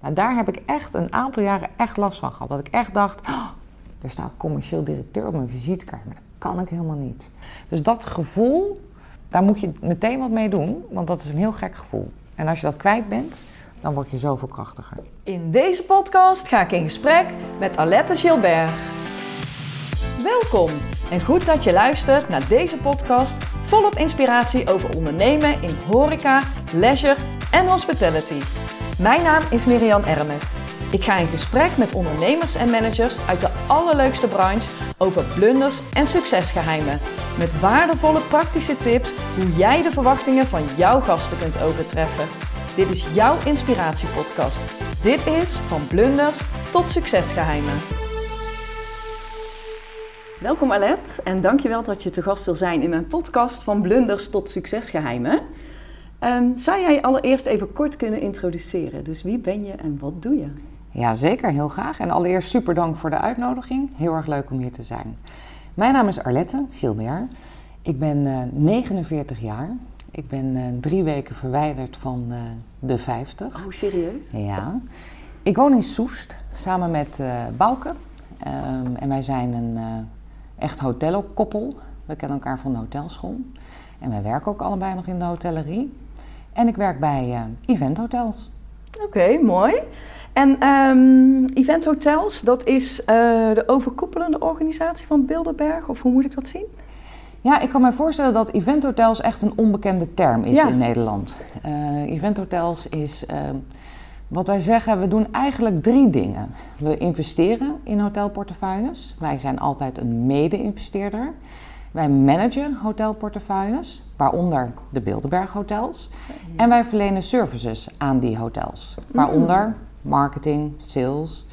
Nou, daar heb ik echt een aantal jaren echt last van gehad. Dat ik echt dacht, oh, er staat commercieel directeur op mijn visitekaart, maar dat kan ik helemaal niet. Dus dat gevoel, daar moet je meteen wat mee doen, want dat is een heel gek gevoel. En als je dat kwijt bent, dan word je zoveel krachtiger. In deze podcast ga ik in gesprek met Alette Gilbert. Welkom en goed dat je luistert naar deze podcast volop inspiratie over ondernemen in horeca, leisure en hospitality. Mijn naam is Miriam Ermes. Ik ga in gesprek met ondernemers en managers uit de allerleukste branche over blunders en succesgeheimen. Met waardevolle praktische tips hoe jij de verwachtingen van jouw gasten kunt overtreffen. Dit is jouw inspiratiepodcast. Dit is van blunders tot succesgeheimen. Welkom Alet en dankjewel dat je te gast wil zijn in mijn podcast van blunders tot succesgeheimen. Um, zou jij allereerst even kort kunnen introduceren? Dus wie ben je en wat doe je? Ja, zeker, heel graag. En allereerst super dank voor de uitnodiging. Heel erg leuk om hier te zijn. Mijn naam is Arlette Gilbert. Ik ben uh, 49 jaar. Ik ben uh, drie weken verwijderd van uh, de 50. Oh, serieus? Ja. Ik woon in Soest samen met Bouke. Um, en wij zijn een echt hotelkoppel. We kennen elkaar van de hotelschool. En wij werken ook allebei nog in de hotellerie. En ik werk bij uh, eventhotels. Oké, mooi. En um, eventhotels, dat is uh, de overkoepelende organisatie van Bilderberg, of hoe moet ik dat zien? Ja, ik kan me voorstellen dat eventhotels echt een onbekende term is ja. in Nederland. Uh, eventhotels is, wat wij zeggen, we doen eigenlijk drie dingen. We investeren in hotelportefeuilles. Wij zijn altijd een mede-investeerder. Wij managen hotelportefeuilles, waaronder de Bilderberg hotels. En wij verlenen services aan die hotels, waaronder marketing, sales,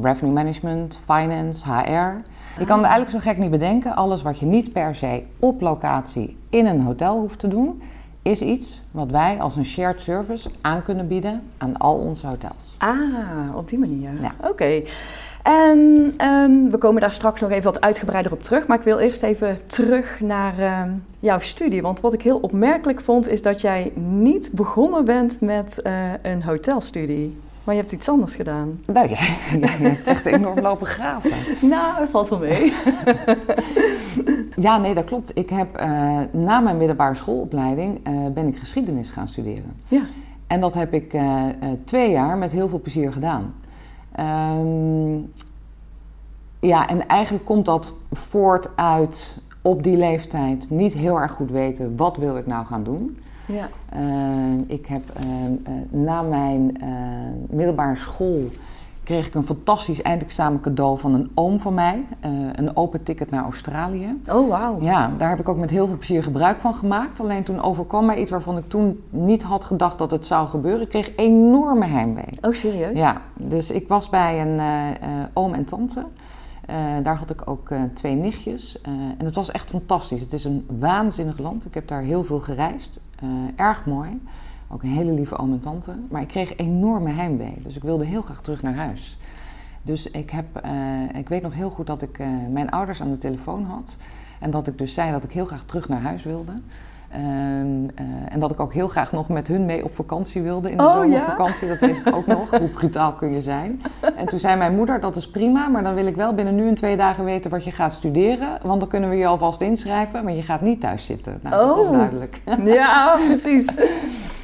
revenue management, finance, HR. Je kan het eigenlijk zo gek niet bedenken. Alles wat je niet per se op locatie in een hotel hoeft te doen, is iets wat wij als een shared service aan kunnen bieden aan al onze hotels. Ah, op die manier. Ja. Oké. Okay. En um, we komen daar straks nog even wat uitgebreider op terug. Maar ik wil eerst even terug naar um, jouw studie. Want wat ik heel opmerkelijk vond, is dat jij niet begonnen bent met uh, een hotelstudie. Maar je hebt iets anders gedaan. Nou ja, je hebt echt enorm lopen graven. nou, dat valt wel mee. ja, nee, dat klopt. Ik heb uh, na mijn middelbare schoolopleiding uh, ben ik geschiedenis gaan studeren. Ja. En dat heb ik twee jaar met heel veel plezier gedaan. Um, ja, en eigenlijk komt dat voort uit op die leeftijd niet heel erg goed weten wat wil ik nou gaan doen. Ja. Uh, ik heb uh, uh, na mijn middelbare school kreeg ik een fantastisch eindexamen cadeau van een oom van mij. een open ticket naar Australië. Oh, wauw. Ja, daar heb ik ook met heel veel plezier gebruik van gemaakt. Alleen toen overkwam mij iets waarvan ik toen niet had gedacht dat het zou gebeuren. Ik kreeg enorme heimwee. Oh, serieus? Ja, dus ik was bij een oom en tante. Uh, daar had ik ook twee nichtjes. En het was echt fantastisch. Het is een waanzinnig land. Ik heb daar heel veel gereisd. erg mooi. Ook een hele lieve oom en tante. Maar ik kreeg enorme heimwee. Dus ik wilde heel graag terug naar huis. Dus ik, heb, ik weet nog heel goed dat ik mijn ouders aan de telefoon had. En dat ik dus zei dat ik heel graag terug naar huis wilde. Um, uh, en dat ik ook heel graag nog met hun mee op vakantie wilde in de oh, zomervakantie. Ja? Dat weet ik ook nog. Hoe brutaal kun je zijn? En toen zei mijn moeder, dat is prima, maar dan wil ik wel binnen nu en twee dagen weten wat je gaat studeren. Want dan kunnen we je alvast inschrijven, maar je gaat niet thuis zitten. Nou, oh. dat was duidelijk. Ja, precies.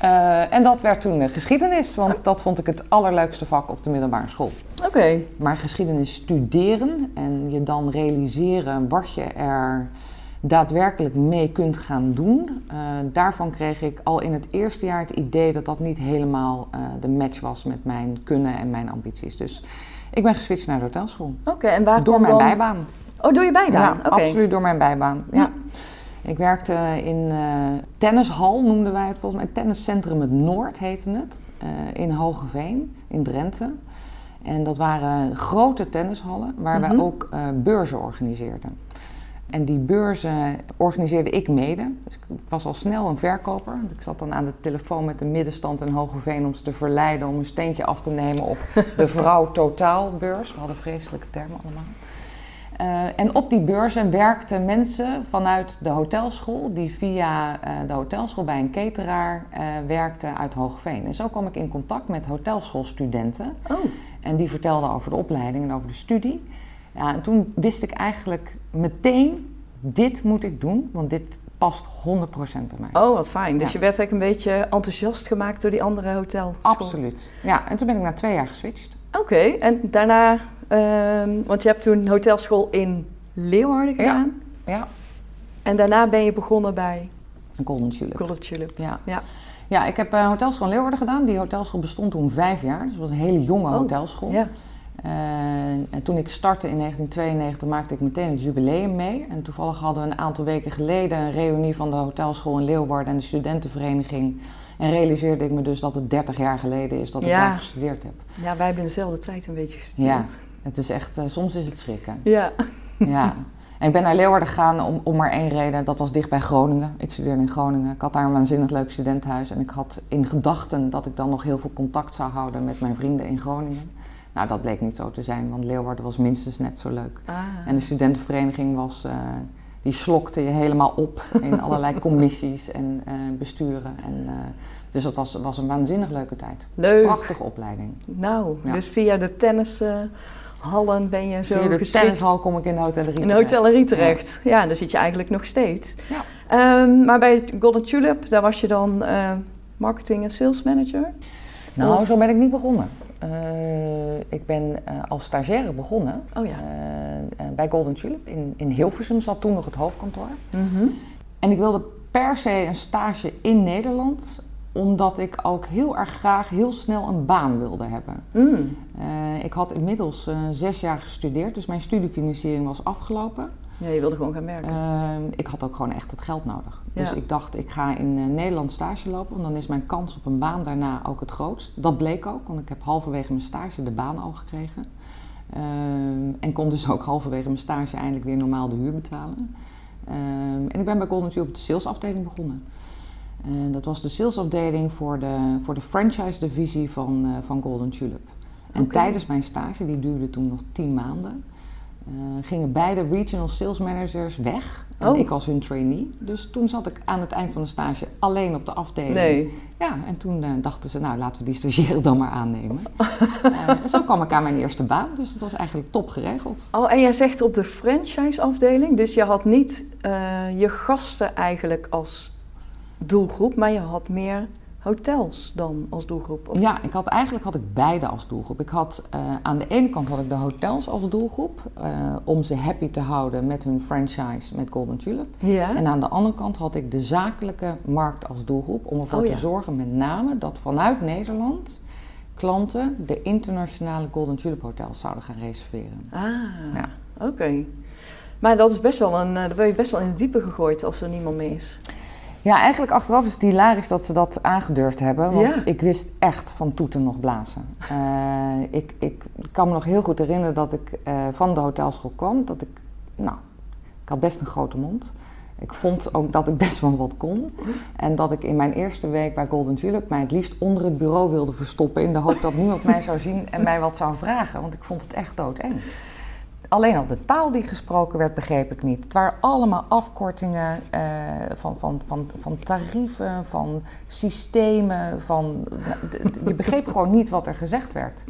Uh, en dat werd toen geschiedenis, want dat vond ik het allerleukste vak op de middelbare school. Oké. Okay. Maar geschiedenis studeren en je dan realiseren wat je er daadwerkelijk mee kunt gaan doen. Uh, daarvan kreeg ik al in het eerste jaar het idee dat dat niet helemaal uh, de match was met mijn kunnen en mijn ambities. Dus ik ben geswitcht naar de hotelschool. Oké, okay, en waar Door mijn dan... bijbaan. Oh, door je bijbaan? Ja, okay. absoluut door mijn bijbaan. Ja. Ik werkte in uh, tennishal, noemden wij het volgens mij. Tenniscentrum het Noord heette het. in Hogeveen, in Drenthe. En dat waren grote tennishallen waar mm -hmm. wij ook beurzen organiseerden. En die beurzen organiseerde ik mede. Dus ik was al snel een verkoper. Want ik zat dan aan de telefoon met de middenstand in Hogeveen om ze te verleiden om een steentje af te nemen op de vrouw totaalbeurs. We hadden vreselijke termen allemaal. Uh, en op die beurzen werkten mensen vanuit de hotelschool, die via uh, de hotelschool bij een cateraar uh, werkten uit Hoogveen. En zo kwam ik in contact met hotelschoolstudenten. Oh. En die vertelden over de opleiding en over de studie. Ja, en toen wist ik eigenlijk meteen, dit moet ik doen, want dit past 100% bij mij. Oh, wat fijn. Dus je werd eigenlijk een beetje enthousiast gemaakt door die andere hotel. Absoluut. Ja, en toen ben ik na twee jaar geswitcht. Oké, en daarna, um, want je hebt toen hotelschool in Leeuwarden gedaan. Ja. ja. En daarna ben je begonnen bij? Golden Tulip. Golden Tulip. Ja. ja. Ja, ik heb uh, hotelschool in Leeuwarden gedaan. Die hotelschool bestond toen vijf jaar. Dus het was een hele jonge oh, hotelschool. Ja. Uh, en toen ik startte in 1992 maakte ik meteen het jubileum mee. En toevallig hadden we een aantal weken geleden een reunie van de hotelschool in Leeuwarden en de studentenvereniging. En realiseerde ik me dus dat het 30 jaar geleden is dat ik Ja. daar gestudeerd heb. Ja, wij hebben dezelfde tijd een beetje Ja, gestudeerd. het is echt, eh, soms is het schrikken. Ja. Ja. En ik ben naar Leeuwarden gegaan om, om maar één reden. Dat was dicht bij Groningen. Ik studeerde in Groningen. Ik had daar een waanzinnig leuk studentenhuis. En ik had in gedachten dat ik dan nog heel veel contact zou houden met mijn vrienden in Groningen. Nou, dat bleek niet zo te zijn, want Leeuwarden was minstens net zo leuk. Ah. En de studentenvereniging was, eh, die slokte je helemaal op in allerlei commissies en eh, besturen. En, eh, dus dat was, was een waanzinnig leuke tijd. Leuk. Prachtige opleiding. Nou, Ja. dus via de tennishallen ben je zo Via de geswitcht tennishal kom ik in de hotellerie. in de terecht. hotellerie terecht. Ja, en daar zit je eigenlijk nog steeds. Ja. Ehm, maar bij Golden Tulip, daar was je dan marketing en sales manager. Nou, Of- zo ben ik niet begonnen. Eh, ik ben eh, als stagiaire begonnen Oh ja. eh, bij Golden Tulip in, in Hilversum, zat toen nog het hoofdkantoor. Mhm. En ik wilde per se een stage in Nederland, omdat ik ook heel erg graag heel snel een baan wilde hebben. Mm. Ik had inmiddels zes jaar gestudeerd, dus mijn studiefinanciering was afgelopen. Ja, je wilde gewoon gaan werken. Eh, ik had ook gewoon echt het geld nodig. Dus ik dacht, ik ga in eh, Nederland stage lopen, want dan is mijn kans op een baan daarna ook het grootst. Dat bleek ook, want ik heb halverwege mijn stage de baan al gekregen. Eh, en kon dus ook halverwege mijn stage eindelijk weer normaal de huur betalen. Eh, en ik ben bij Golden Tulip op de salesafdeling begonnen. Eh, dat was de salesafdeling voor de, voor de franchise-divisie van, eh, van Golden Tulip. En tijdens mijn stage, die duurde toen nog tien maanden, gingen beide regional sales managers weg. En Oh. ik was hun trainee. Dus toen zat ik aan het eind van de stage alleen op de afdeling. Nee. Ja, en toen eh, dachten ze, nou laten we die stagiaire dan maar aannemen. Eh, en zo kwam ik aan mijn eerste baan, dus dat was eigenlijk top geregeld. Oh, en jij zegt op de franchise-afdeling, dus je had niet eh, je gasten eigenlijk als doelgroep, maar je had meer hotels dan als doelgroep. Of- Ja, ik had, eigenlijk had ik beide als doelgroep. Ik had, eh, aan de ene kant had ik de hotels als doelgroep, eh, om ze happy te houden met hun franchise met Golden Tulip. Ja. En aan de andere kant had ik de zakelijke markt als doelgroep, om ervoor Oh, ja. te zorgen met name dat vanuit Nederland klanten de internationale Golden Tulip hotels zouden gaan reserveren. Ah, Ja. oké. Maar dat is best wel een, eh, dan ben je best wel in het diepe gegooid als er niemand meer is. Ja, eigenlijk achteraf is het hilarisch dat ze dat aangedurfd hebben. Want Ja. ik wist echt van toeten nog blazen. Eh, ik, ik kan me nog heel goed herinneren dat ik eh, van de hotelschool kwam. Dat ik, nou, ik had best een grote mond. Ik vond ook dat ik best wel wat kon. En dat ik in mijn eerste week bij Golden Tulip mij het liefst onder het bureau wilde verstoppen. In de hoop dat niemand mij zou zien en mij wat zou vragen. Want ik vond het echt doodeng. Alleen al de taal die gesproken werd, begreep ik niet. Het waren allemaal afkortingen eh, van, van, van, van tarieven, van systemen. Van, je begreep gewoon niet wat er gezegd werd.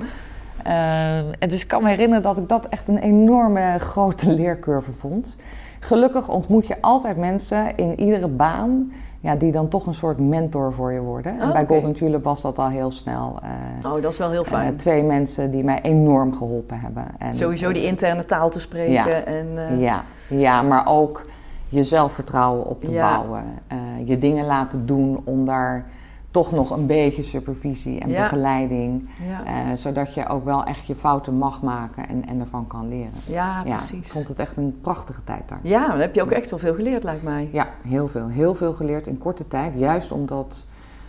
Eh, en dus ik kan me herinneren dat ik dat echt een enorme grote leercurve vond. Gelukkig ontmoet je altijd mensen in iedere baan ja, die dan toch een soort mentor voor je worden. En Oh, bij. Golden Tulip was dat al heel snel. eh, Oh, dat is wel heel eh, fijn. twee mensen die mij enorm geholpen hebben. En, Sowieso die interne taal te spreken. Ja. En, eh, ja, ja, maar ook je zelfvertrouwen op te Ja. bouwen. Eh, je dingen laten doen om daar toch nog een beetje supervisie en Ja. begeleiding. ja. eh, zodat je ook wel echt je fouten mag maken en, en ervan kan leren. ja, Ja, ik precies. vond het echt een prachtige tijd daar. Ja, dan heb je ook echt wel veel geleerd, lijkt mij. Ja, heel veel. Heel veel geleerd in korte tijd. Juist omdat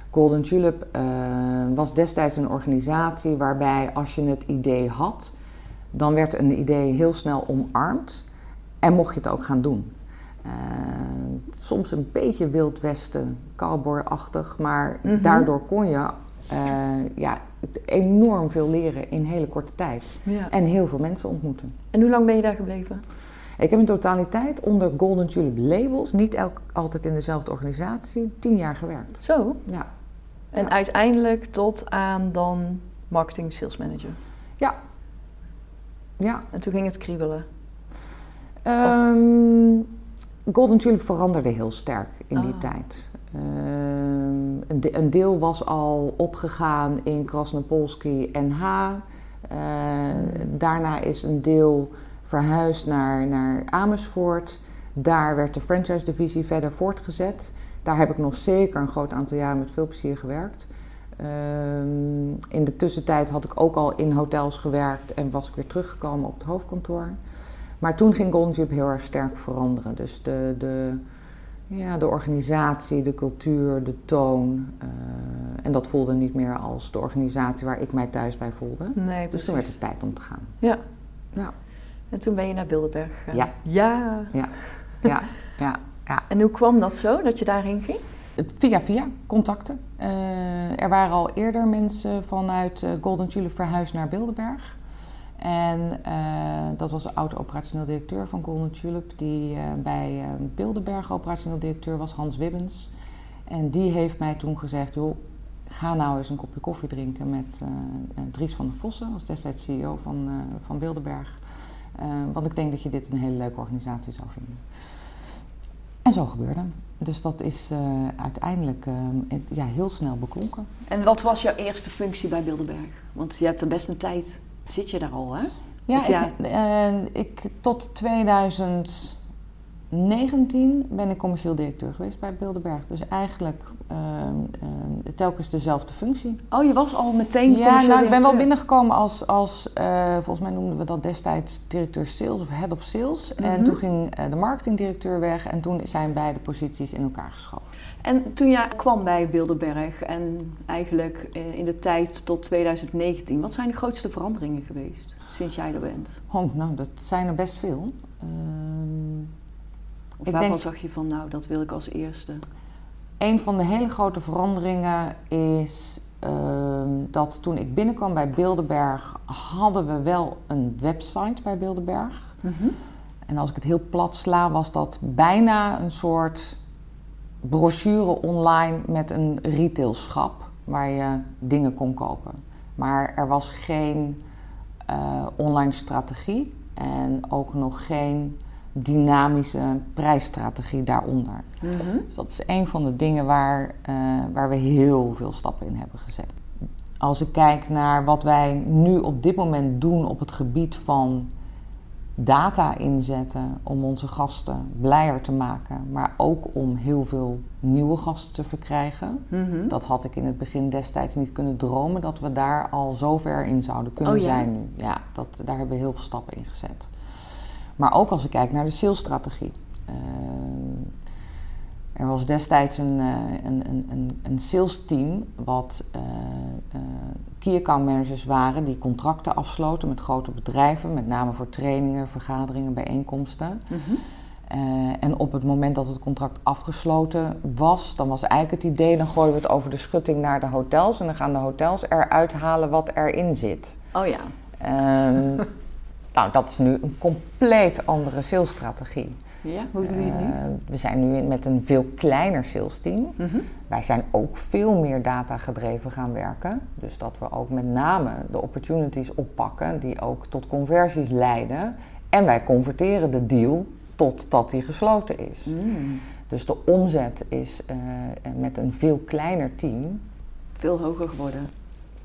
Golden Tulip eh, was destijds een organisatie waarbij als je het idee had, dan werd een idee heel snel omarmd en mocht je het ook gaan doen. Eh, soms een beetje Wild Westen, cowboy-achtig, maar Mhm. daardoor kon je eh, ja, enorm veel leren in hele korte tijd. Ja. En heel veel mensen ontmoeten. En hoe lang ben je daar gebleven? Ik heb in totaliteit onder Golden Tulip labels, niet elk, altijd in dezelfde organisatie, tien jaar gewerkt. Zo. Ja. En Ja. uiteindelijk tot aan dan marketing sales manager. Ja. Ja. En toen ging het kriebelen. Ehm, Golden Tulip veranderde heel sterk in die Ah. tijd. Ehm, een, de- een deel was al opgegaan in Krasnopolski NH. Eh, daarna is een deel verhuisd naar, naar Amersfoort. Daar werd de franchise-divisie verder voortgezet. Daar heb ik nog zeker een groot aantal jaren met veel plezier gewerkt. Ehm, in de tussentijd had ik ook al in hotels gewerkt en was ik weer teruggekomen op het hoofdkantoor. Maar toen ging Golden Tulip heel erg sterk veranderen. Dus de, de, ja, de organisatie, de cultuur, de toon. eh, en dat voelde niet meer als de organisatie waar ik mij thuis bij voelde. Nee, Dus toen werd het tijd om te gaan. Ja. Ja. En toen ben je naar Bilderberg gegaan. Ja. Ja. Ja, ja, ja. ja. En hoe kwam dat zo, dat je daarheen ging? Via via, contacten. Eh, er waren al eerder mensen vanuit eh, Golden Tulip verhuisd naar Bilderberg. En eh, dat was de oud-operationeel directeur van Golden Tulip, die eh, bij eh, Bilderberg operationeel directeur was, Hans Wibbens. En die heeft mij toen gezegd, joh, ga nou eens een kopje koffie drinken met Dries van der Vossen, was destijds CEO van, van Bilderberg. Want ik denk dat je dit een hele leuke organisatie zou vinden. En zo gebeurde. Dus dat is uiteindelijk ja, heel snel beklonken. En wat was jouw eerste functie bij Bilderberg? Want je hebt er best een tijd, zit je daar al hè? Ja, Ik, eh, ik, tot 2019 ben ik commercieel directeur geweest bij Bilderberg. Dus eigenlijk eh, eh, telkens dezelfde functie. Oh, je was al meteen Ja, commercieel nou, ik ben wel binnengekomen als, als eh, volgens mij noemden we dat destijds directeur sales of head of sales. En Mhm. toen ging eh, de marketingdirecteur weg en toen zijn beide posities in elkaar geschoven. En toen jij kwam bij Bilderberg en eigenlijk eh, in de tijd tot 2019, wat zijn de grootste veranderingen geweest sinds jij er bent? Oh, nou, dat zijn er best veel. Ehm, Of Ik waarvan denk- zag je van, nou, dat wil ik als eerste? Een van de hele grote veranderingen is ehm, dat toen ik binnenkwam bij Bilderberg, hadden we wel een website bij Bilderberg. En als ik het heel plat sla, was dat bijna een soort brochure online met een retailschap waar je dingen kon kopen. Maar er was geen eh, online strategie en ook nog geen dynamische prijsstrategie daaronder. Mhm. Dus dat is een van de dingen waar, eh, waar we heel veel stappen in hebben gezet. Als ik kijk naar wat wij nu op dit moment doen op het gebied van data inzetten om onze gasten blijer te maken, maar ook om heel veel nieuwe gasten te verkrijgen. Mhm. Dat had ik in het begin destijds niet kunnen dromen dat we daar al zo ver in zouden kunnen Oh ja? zijn nu. Ja, dat, daar hebben we heel veel stappen in gezet. Maar ook als ik kijk naar de salesstrategie. Ehm, er was destijds een, eh, een, een, een, een sales team wat eh, eh, key account managers waren die contracten afsloten met grote bedrijven, met name voor trainingen, vergaderingen, bijeenkomsten. Mhm. En op het moment dat het contract afgesloten was, dan was eigenlijk het idee, dan gooien we het over de schutting naar de hotels en dan gaan de hotels eruit halen wat erin zit. Oh ja. Ehm, nou, dat is nu een compleet andere salesstrategie. Ja, hoe doe je het nu? Eh, we zijn nu met een veel kleiner salesteam. Mhm. Wij zijn ook veel meer data gedreven gaan werken. Dus dat we ook met name de opportunities oppakken die ook tot conversies leiden. En wij converteren de deal totdat die gesloten is. Mm. Dus de omzet is eh, met een veel kleiner team. Veel hoger geworden.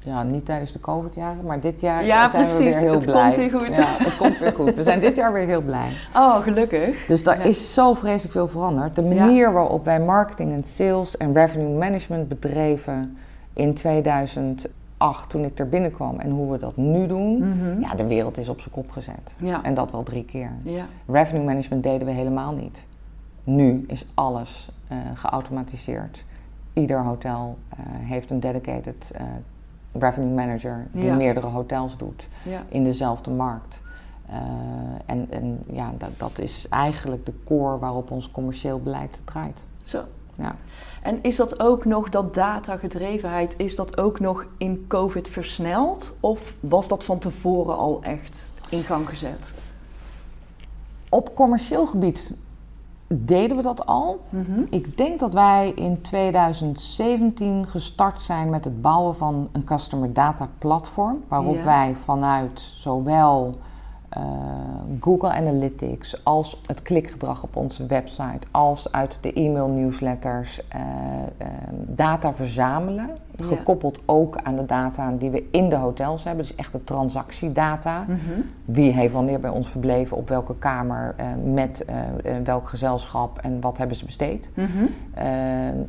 Ja, niet tijdens de COVID-jaren, maar dit jaar Ja, zijn we precies. weer heel Het blij. komt weer goed. Ja, het komt weer goed. We zijn dit jaar weer heel blij. Oh, gelukkig. Dus daar Ja. is zo vreselijk veel veranderd. De manier waarop wij marketing en sales en revenue management bedreven in 2008 toen ik er binnenkwam en hoe we dat nu doen. Mhm. Ja, de wereld is op zijn kop gezet. Ja. En dat wel drie keer. Ja. Revenue management deden we helemaal niet. Nu is alles eh, geautomatiseerd. Ieder hotel eh, heeft een dedicated eh, revenue manager die Ja. meerdere hotels doet Ja. in dezelfde markt. Eh, en en ja, dat, dat is eigenlijk de core waarop ons commercieel beleid draait. Zo. ja. En is dat ook nog, dat datagedrevenheid, is dat ook nog in COVID versneld? Of was dat van tevoren al echt in gang gezet? Op commercieel gebied deden we dat al. Mhm. Ik denk dat wij in 2017 gestart zijn met het bouwen van een customer data platform. Waarop wij vanuit zowel eh, Google Analytics als het klikgedrag op onze website, als uit de e-mail newsletters eh, eh, data verzamelen. Gekoppeld ook aan de data die we in de hotels hebben. Dus echt de transactiedata. Mhm. Wie heeft wanneer bij ons verbleven, op welke kamer, eh, met eh, eh, welk gezelschap en wat hebben ze besteed. Mhm.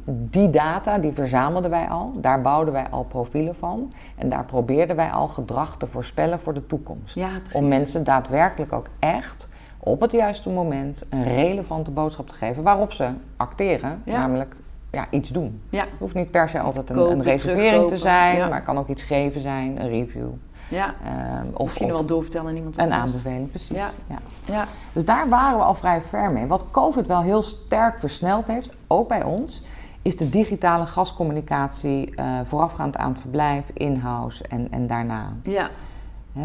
Die data, die verzamelden wij al. Daar bouwden wij al profielen van. En daar probeerden wij al gedrag te voorspellen voor de toekomst. Ja. Om mensen daadwerkelijk ook echt op het juiste moment een relevante boodschap te geven waarop ze acteren. Ja. Namelijk ja, iets doen. Ja, Het hoeft niet per se altijd een, Kopen, een reservering te zijn, ja. maar het kan ook iets geven zijn, een review. ja. ehm, of, Misschien wel doorvertellen aan iemand een anders. aanbeveling, precies. Ja. Ja. Ja. Dus daar waren we al vrij ver mee. Wat COVID wel heel sterk versneld heeft, ook bij ons, is de digitale gastcommunicatie eh, voorafgaand aan het verblijf, in-house en, en daarna. Ja.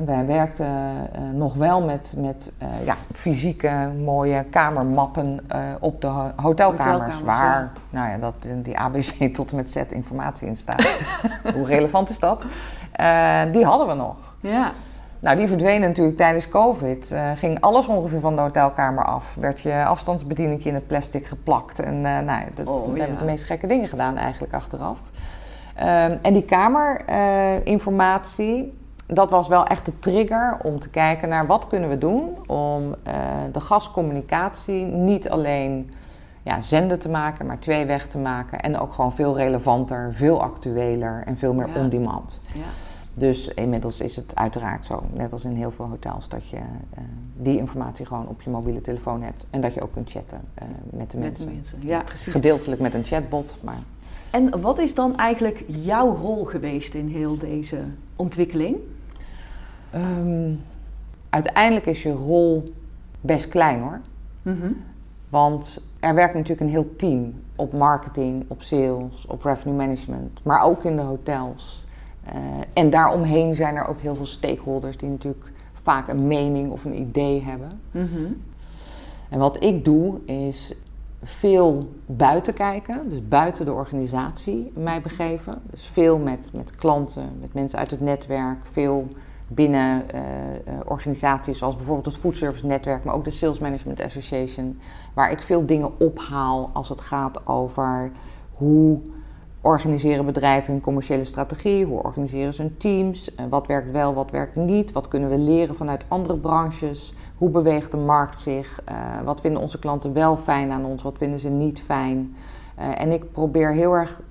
Wij werkten eh, nog wel met, met eh, ja, fysieke mooie kamermappen eh, op de ho- hotelkamers, Hotelkamers, waar nou ja, dat, die ABC tot en met Z informatie in staat. Hoe relevant is dat? Eh, die hadden we nog. Ja. Nou, die verdwenen natuurlijk tijdens COVID. Eh, ging alles ongeveer van de hotelkamer af. Werd je afstandsbedieningje in het plastic geplakt. En eh, nou, dat, Oh, we ja. hebben de meest gekke dingen gedaan eigenlijk achteraf. Ehm, en die kamerinformatie, dat was wel echt de trigger om te kijken naar wat kunnen we doen om eh, de gastcommunicatie niet alleen ja, zenden te maken, maar tweeweg te maken. En ook gewoon veel relevanter, veel actueler en veel meer Ja. on-demand. Ja. Dus inmiddels is het uiteraard zo, net als in heel veel hotels, dat je eh, die informatie gewoon op je mobiele telefoon hebt. En dat je ook kunt chatten eh, met de Met mensen. de mensen. Ja, precies. Gedeeltelijk met een chatbot, maar En wat is dan eigenlijk jouw rol geweest in heel deze ontwikkeling? Ehm, uiteindelijk is je rol best klein hoor. Mhm. Want er werkt natuurlijk een heel team op marketing, op sales, op revenue management, maar ook in de hotels. Eh, en daaromheen zijn er ook heel veel stakeholders die natuurlijk vaak een mening of een idee hebben. Mhm. En wat ik doe is veel buiten kijken, dus buiten de organisatie mij begeven. Dus veel met, met klanten, met mensen uit het netwerk, veel binnen eh, eh, organisaties zoals bijvoorbeeld het Food Service Netwerk, maar ook de Sales Management Association, waar ik veel dingen ophaal als het gaat over hoe organiseren bedrijven hun commerciële strategie, hoe organiseren ze hun teams, eh, wat werkt wel, wat werkt niet, wat kunnen we leren vanuit andere branches, hoe beweegt de markt zich, wat vinden onze klanten wel fijn aan ons, wat vinden ze niet fijn. En ik probeer heel erg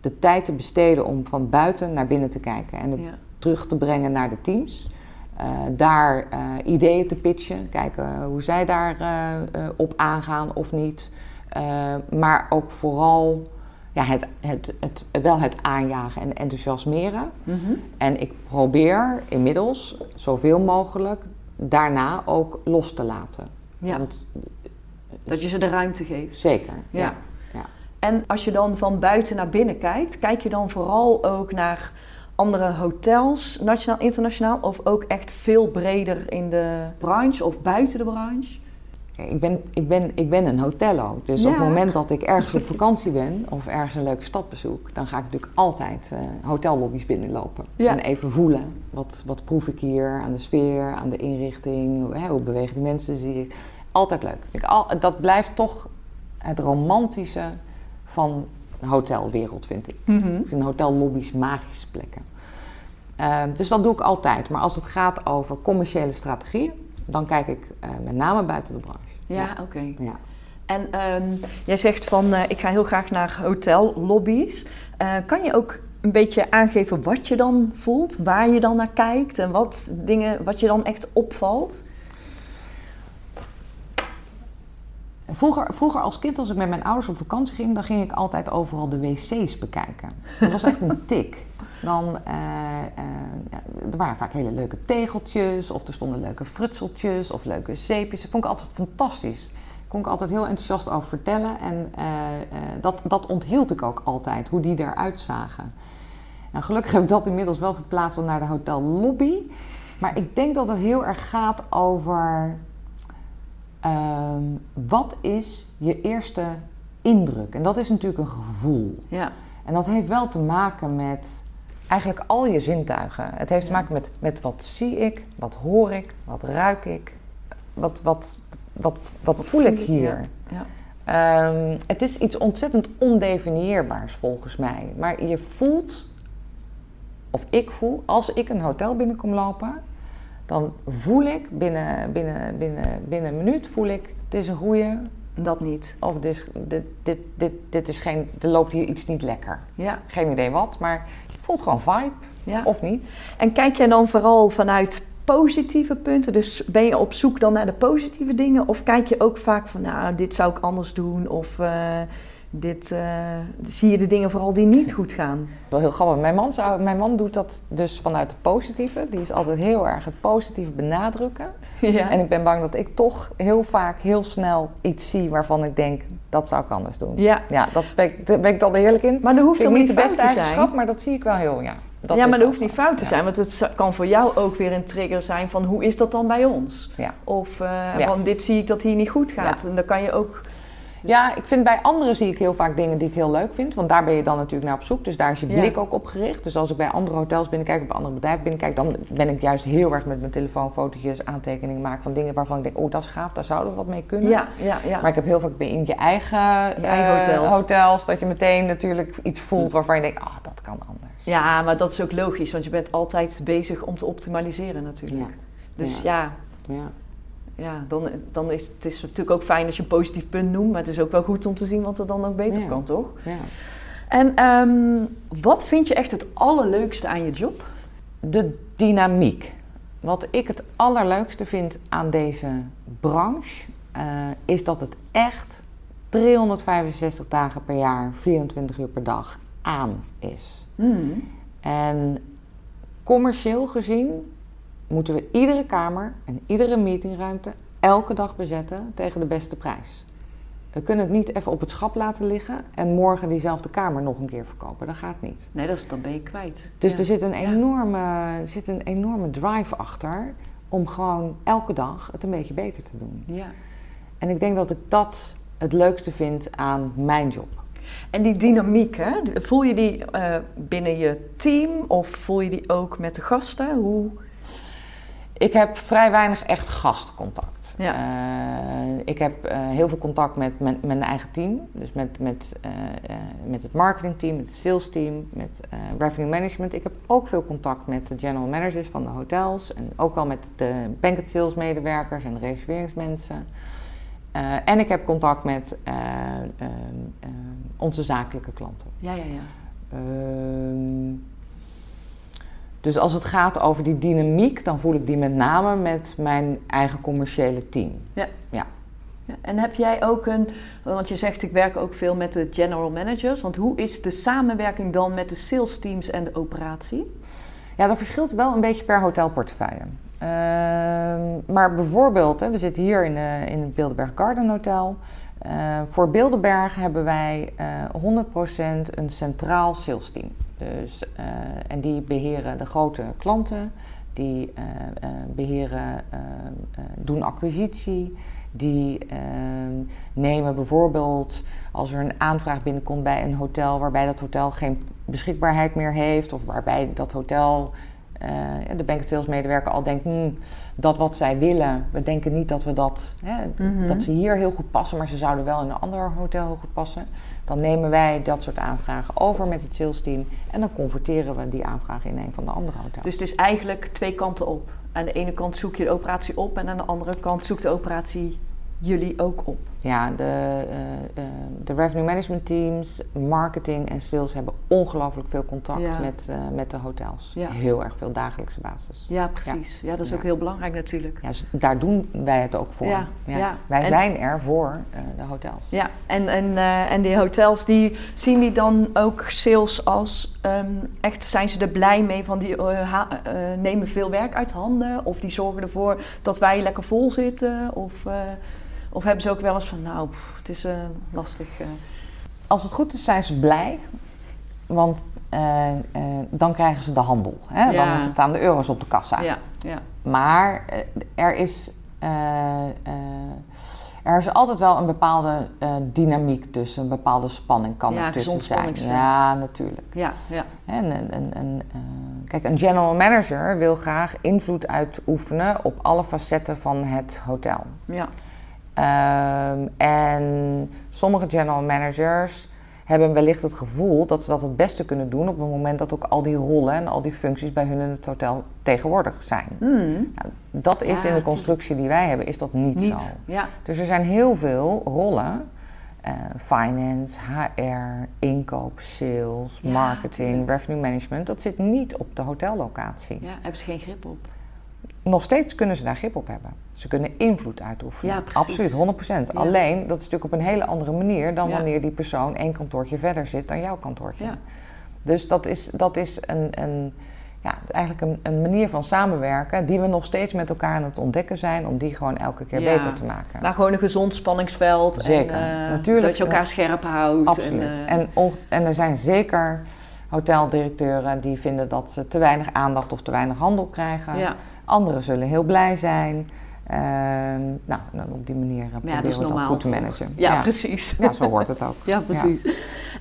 de tijd te besteden om van buiten naar binnen te kijken en. Terug te brengen naar de teams. Eh, daar eh, ideeën te pitchen, kijken hoe zij daar eh, op aangaan of niet. Maar ook vooral ja, het, het, het, wel het aanjagen en enthousiasmeren. Mhm. En ik probeer inmiddels zoveel mogelijk daarna ook los te laten. Ja. Want, Dat je ze de ruimte geeft. zeker. Ja. Ja. En als je dan van buiten naar binnen kijkt, kijk je dan vooral ook naar andere hotels, nationaal, internationaal, of ook echt veel breder in de branche of buiten de branche? Ik ben, ik, ben, ik ben een hotello. Dus op het moment dat ik ergens op vakantie ben of ergens een leuke stad bezoek, dan ga ik natuurlijk altijd hotellobby's binnenlopen. Ja. En even voelen. Wat, wat proef ik hier aan de sfeer, aan de inrichting, hoe, hè, hoe bewegen die mensen zich. Altijd leuk. Ik, al, dat blijft toch het romantische van de hotelwereld, vind ik. Ik vind hotellobby's magische plekken. Eh, dus dat doe ik altijd. Maar als het gaat over commerciële strategieën, dan kijk ik eh, met name buiten de branche. Ja, oké. Ja. En ehm, jij zegt van, eh, ik ga heel graag naar hotellobby's. Eh, kan je ook een beetje aangeven wat je dan voelt, waar je dan naar kijkt en wat dingen, wat je dan echt opvalt? Vroeger, vroeger als kind, als ik met mijn ouders op vakantie ging, dan ging ik altijd overal de wc's bekijken. Dat was echt een tik. Dan, eh, eh, er waren vaak hele leuke tegeltjes, of er stonden leuke frutseltjes of leuke zeepjes. Dat vond ik altijd fantastisch. Ik kon ik altijd heel enthousiast over vertellen. En dat, dat onthield ik ook altijd, hoe die eruit zagen. Nou, gelukkig heb ik dat inmiddels wel verplaatst naar de hotellobby. Maar ik denk dat het heel erg gaat over ehm, wat is je eerste indruk? En dat is natuurlijk een gevoel. Ja. En dat heeft wel te maken met eigenlijk al je zintuigen. Het heeft te maken met, met wat zie ik, wat hoor ik, wat ruik ik, wat, wat, wat, wat voel ik hier. Ja. Ehm, het is iets ontzettend ondefinieerbaars volgens mij. Maar je voelt, of ik voel, als ik een hotel binnenkom lopen, dan voel ik binnen, binnen, binnen, binnen een minuut, voel ik, het is een goede. Dat niet. Of dit, dit, dit, dit, dit is geen, er loopt hier iets niet lekker. Ja. Geen idee wat, maar voelt gewoon vibe. Ja. Of niet. En kijk jij dan vooral vanuit positieve punten? Dus ben je op zoek dan naar de positieve dingen? Of kijk je ook vaak van, nou, dit zou ik anders doen? Of uh, dit, uh, zie je de dingen vooral die niet goed gaan? Wel heel grappig. Mijn man, zou, mijn man doet dat dus vanuit het positieve. Die is altijd heel erg het positieve benadrukken. Ja. En ik ben bang dat ik toch heel vaak heel snel iets zie waarvan ik denk, dat zou ik anders doen. Ja, ja dat ben ik, daar ben ik dan eerlijk in. Maar dat hoeft dan niet de beste eigenschap, maar dat zie ik wel heel, ja. Dat ja, maar dat hoeft niet fout te zijn, want het kan voor jou ook weer een trigger zijn van hoe is dat dan bij ons? Ja. Of uh, van dit zie ik dat hier niet goed gaat. En dan kan je ook ja, ik vind bij anderen zie ik heel vaak dingen die ik heel leuk vind. Want daar ben je dan natuurlijk naar op zoek. Dus daar is je blik ook op gericht. Dus als ik bij andere hotels binnenkijk, of bij andere bedrijven binnenkijk, dan ben ik juist heel erg met mijn telefoon fotootjes, aantekeningen maken van dingen waarvan ik denk, oh dat is gaaf, daar zouden we wat mee kunnen. Ja, ja, ja. Maar ik heb heel vaak in je eigen, je eigen eh, hotels. hotels. dat je meteen natuurlijk iets voelt waarvan je denkt, ah, oh, dat kan anders. Ja, maar dat is ook logisch, want je bent altijd bezig om te optimaliseren natuurlijk. Dus ja. ja ja, dan, dan is het is natuurlijk ook fijn als je een positief punt noemt, maar het is ook wel goed om te zien wat er dan ook beter kan, toch? Ja. En um, wat vind je echt het allerleukste aan je job? De dynamiek. Wat ik het allerleukste vind aan deze branche, uh, is dat het echt 365 dagen per jaar, 24 uur per dag aan is. Hmm. En commercieel gezien moeten we iedere kamer en iedere meetingruimte elke dag bezetten tegen de beste prijs. We kunnen het niet even op het schap laten liggen en morgen diezelfde kamer nog een keer verkopen. Dat gaat niet. Nee, dat is, dan ben je kwijt. Dus er, zit een enorme, er zit een enorme drive achter om gewoon elke dag het een beetje beter te doen. Ja. En ik denk dat ik dat het leukste vind aan mijn job. En die dynamiek, hè? voel je die uh, binnen je team of voel je die ook met de gasten? Hoe ik heb vrij weinig echt gastcontact. Ja. Uh, ik heb uh, heel veel contact met, met, mijn eigen team. Dus met, met, uh, met het marketingteam, met het sales team, met revenue management. Ik heb ook veel contact met de general managers van de hotels. En ook wel met de banquet sales medewerkers en de reserveringsmensen. en ik heb contact met onze zakelijke klanten. Ja, ja, ja. Ehm, dus als het gaat over die dynamiek, dan voel ik die met name met mijn eigen commerciële team. Ja. ja. ja. En heb jij ook een, want je zegt ik werk ook veel met de general managers, want hoe is de samenwerking dan met de sales teams en de operatie? Ja, dat verschilt wel een beetje per hotelportefeuille. Uh, maar bijvoorbeeld, hè, we zitten hier in, uh, in het Bilderberg Garden Hotel. Uh, voor Bilderberg hebben wij 100% eh, een centraal sales team. Dus, uh, en die beheren de grote klanten, die uh, uh, beheren, doen acquisitie, die nemen bijvoorbeeld als er een aanvraag binnenkomt bij een hotel waarbij dat hotel geen beschikbaarheid meer heeft of waarbij dat hotel uh, de bank sales medewerker al denkt, hmm, dat wat zij willen, we denken niet dat we dat, hè, mhm. dat ze hier heel goed passen, maar ze zouden wel in een ander hotel heel goed passen. Dan nemen wij dat soort aanvragen over met het sales team en dan converteren we die aanvragen in een van de andere hotels. Dus het is eigenlijk twee kanten op. Aan de ene kant zoek je de operatie op en aan de andere kant zoekt de operatie jullie ook op? Ja, de, uh, uh, de revenue management teams, marketing en sales hebben ongelooflijk veel contact met, uh, met de hotels. Ja. Heel erg veel dagelijkse basis. Ja, precies. Ja, dat is ook heel belangrijk natuurlijk. Ja, dus daar doen wij het ook voor. Ja. Wij zijn er voor de hotels. Ja, en, en, en die hotels, die, zien die dan ook sales als um, echt, zijn ze er blij mee van die nemen veel werk uit handen? Of die zorgen ervoor dat wij lekker vol zitten? Of... Of hebben ze ook wel eens van, nou, pff, het is uh, lastig. Uh. Als het goed is, zijn ze blij. Want uh, dan krijgen ze de handel. Hè? Ja. Dan staan de euro's op de kassa. Ja, ja. Maar er is er is altijd wel een bepaalde dynamiek tussen, een bepaalde spanning kan er tussen zijn. Ja, natuurlijk. Ja, ja. En een, een, een, uh, kijk, een general manager wil graag invloed uitoefenen op alle facetten van het hotel. Ja. Um, en sommige general managers hebben wellicht het gevoel dat ze dat het beste kunnen doen op het moment dat ook al die rollen en al die functies bij hun in het hotel tegenwoordig zijn. Hmm. Nou, dat is in de constructie die wij hebben, is dat niet, niet. zo. Ja. Dus er zijn heel veel rollen. Uh, finance, HR, inkoop, sales, Ja, marketing, revenue management. Dat zit niet op de hotellocatie. ja, hebben ze geen grip op. Nog steeds kunnen ze daar grip op hebben. Ze kunnen invloed uitoefenen. Ja. Absoluut, 100%. Ja. Alleen, dat is natuurlijk op een hele andere manier dan Ja. wanneer die persoon één kantoortje verder zit dan jouw kantoortje. Dus dat is, dat is een, een, ja, eigenlijk een, een manier van samenwerken die we nog steeds met elkaar aan het ontdekken zijn om die gewoon elke keer Ja. beter te maken. Maar gewoon een gezond spanningsveld. Zeker, En, eh, natuurlijk. Dat je elkaar scherp houdt. Absoluut. En, eh, En, en er zijn zeker hoteldirecteuren die vinden dat ze te weinig aandacht of te weinig handel krijgen. ja. Anderen zullen heel blij zijn. Ehm, nou, dan op die manier proberen ja, dat is we dat goed te managen. Ja, precies. Ja, zo hoort het ook. Ja, precies.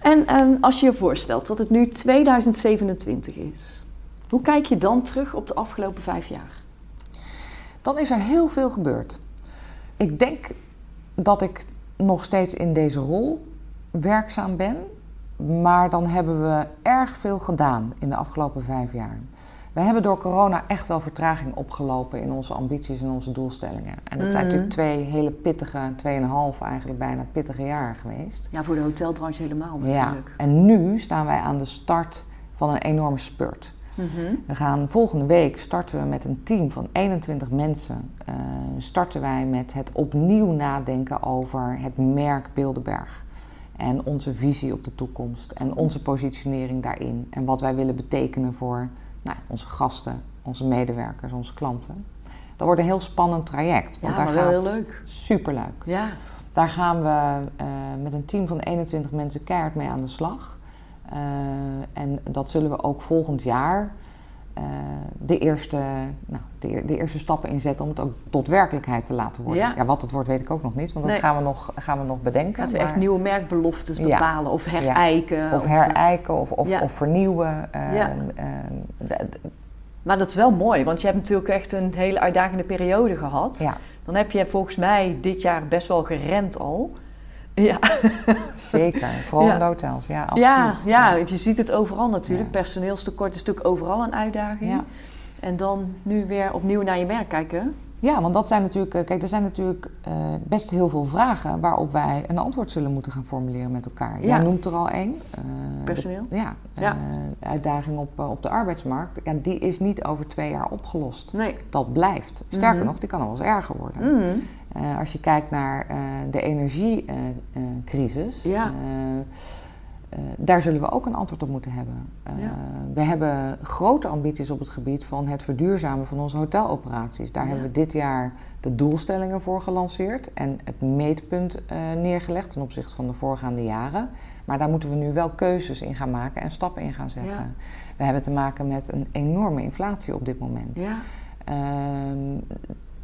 En ehm, als je je voorstelt dat het nu 2027 is, hoe kijk je dan terug op de afgelopen vijf jaar? Dan is er heel veel gebeurd. Ik denk dat ik nog steeds in deze rol werkzaam ben. Maar dan hebben we erg veel gedaan in de afgelopen vijf jaar. We hebben door corona echt wel vertraging opgelopen in onze ambities en onze doelstellingen. En dat zijn Mhm. natuurlijk twee hele pittige, tweeënhalf eigenlijk bijna pittige jaar geweest. Ja, voor de hotelbranche helemaal Ja, natuurlijk. en nu staan wij aan de start van een enorme spurt. Mhm. We gaan volgende week starten we met een team van 21 mensen. eh, starten wij met het opnieuw nadenken over het merk Bilderberg. En onze visie op de toekomst. En onze positionering daarin. En wat wij willen betekenen voor nou, onze gasten, onze medewerkers, onze klanten. Dat wordt een heel spannend traject. Want Ja, daar gaat heel leuk. Superleuk. Ja, Daar gaan we eh, met een team van 21 mensen keihard mee aan de slag. Eh, en dat zullen we ook volgend jaar eh, de, eerste, nou, de, de eerste stappen inzetten om het ook tot werkelijkheid te laten worden. Ja. wat het wordt weet ik ook nog niet, want dat gaan we nog, gaan we nog bedenken. laten we echt nieuwe merkbeloftes Ja. bepalen of herijken. of herijken of, of, vernieuwen. de- de- Maar dat is wel mooi, want je hebt natuurlijk echt een hele uitdagende periode gehad. Dan heb je volgens mij dit jaar best wel gerend al. Ja, zeker. Vooral Ja. in de hotels, ja, ja, absoluut. ja, je ziet het overal natuurlijk. Ja. Personeelstekort is natuurlijk overal een uitdaging. Ja. En dan nu weer opnieuw naar je merk kijken. Ja, want dat zijn natuurlijk, eh, kijk, er zijn natuurlijk eh, best heel veel vragen waarop wij een antwoord zullen moeten gaan formuleren met elkaar. Ja. Jij noemt er al één. eh, Personeel. de- ja, Ja. uitdaging op, op de arbeidsmarkt. Ja, die is niet over twee jaar opgelost. Nee. Dat blijft. Sterker Mhm. nog, die kan nog wel eens erger worden. Mhm. Eh, als je kijkt naar eh, de energiecrisis, Ja. eh, daar zullen we ook een antwoord op moeten hebben. Ja. We hebben grote ambities op het gebied van het verduurzamen van onze hoteloperaties. Daar Ja. hebben we dit jaar de doelstellingen voor gelanceerd en het meetpunt neergelegd ten opzichte van de voorgaande jaren. Maar daar moeten we nu wel keuzes in gaan maken en stappen in gaan zetten. We hebben te maken met een enorme inflatie op dit moment. Ja. Ehm,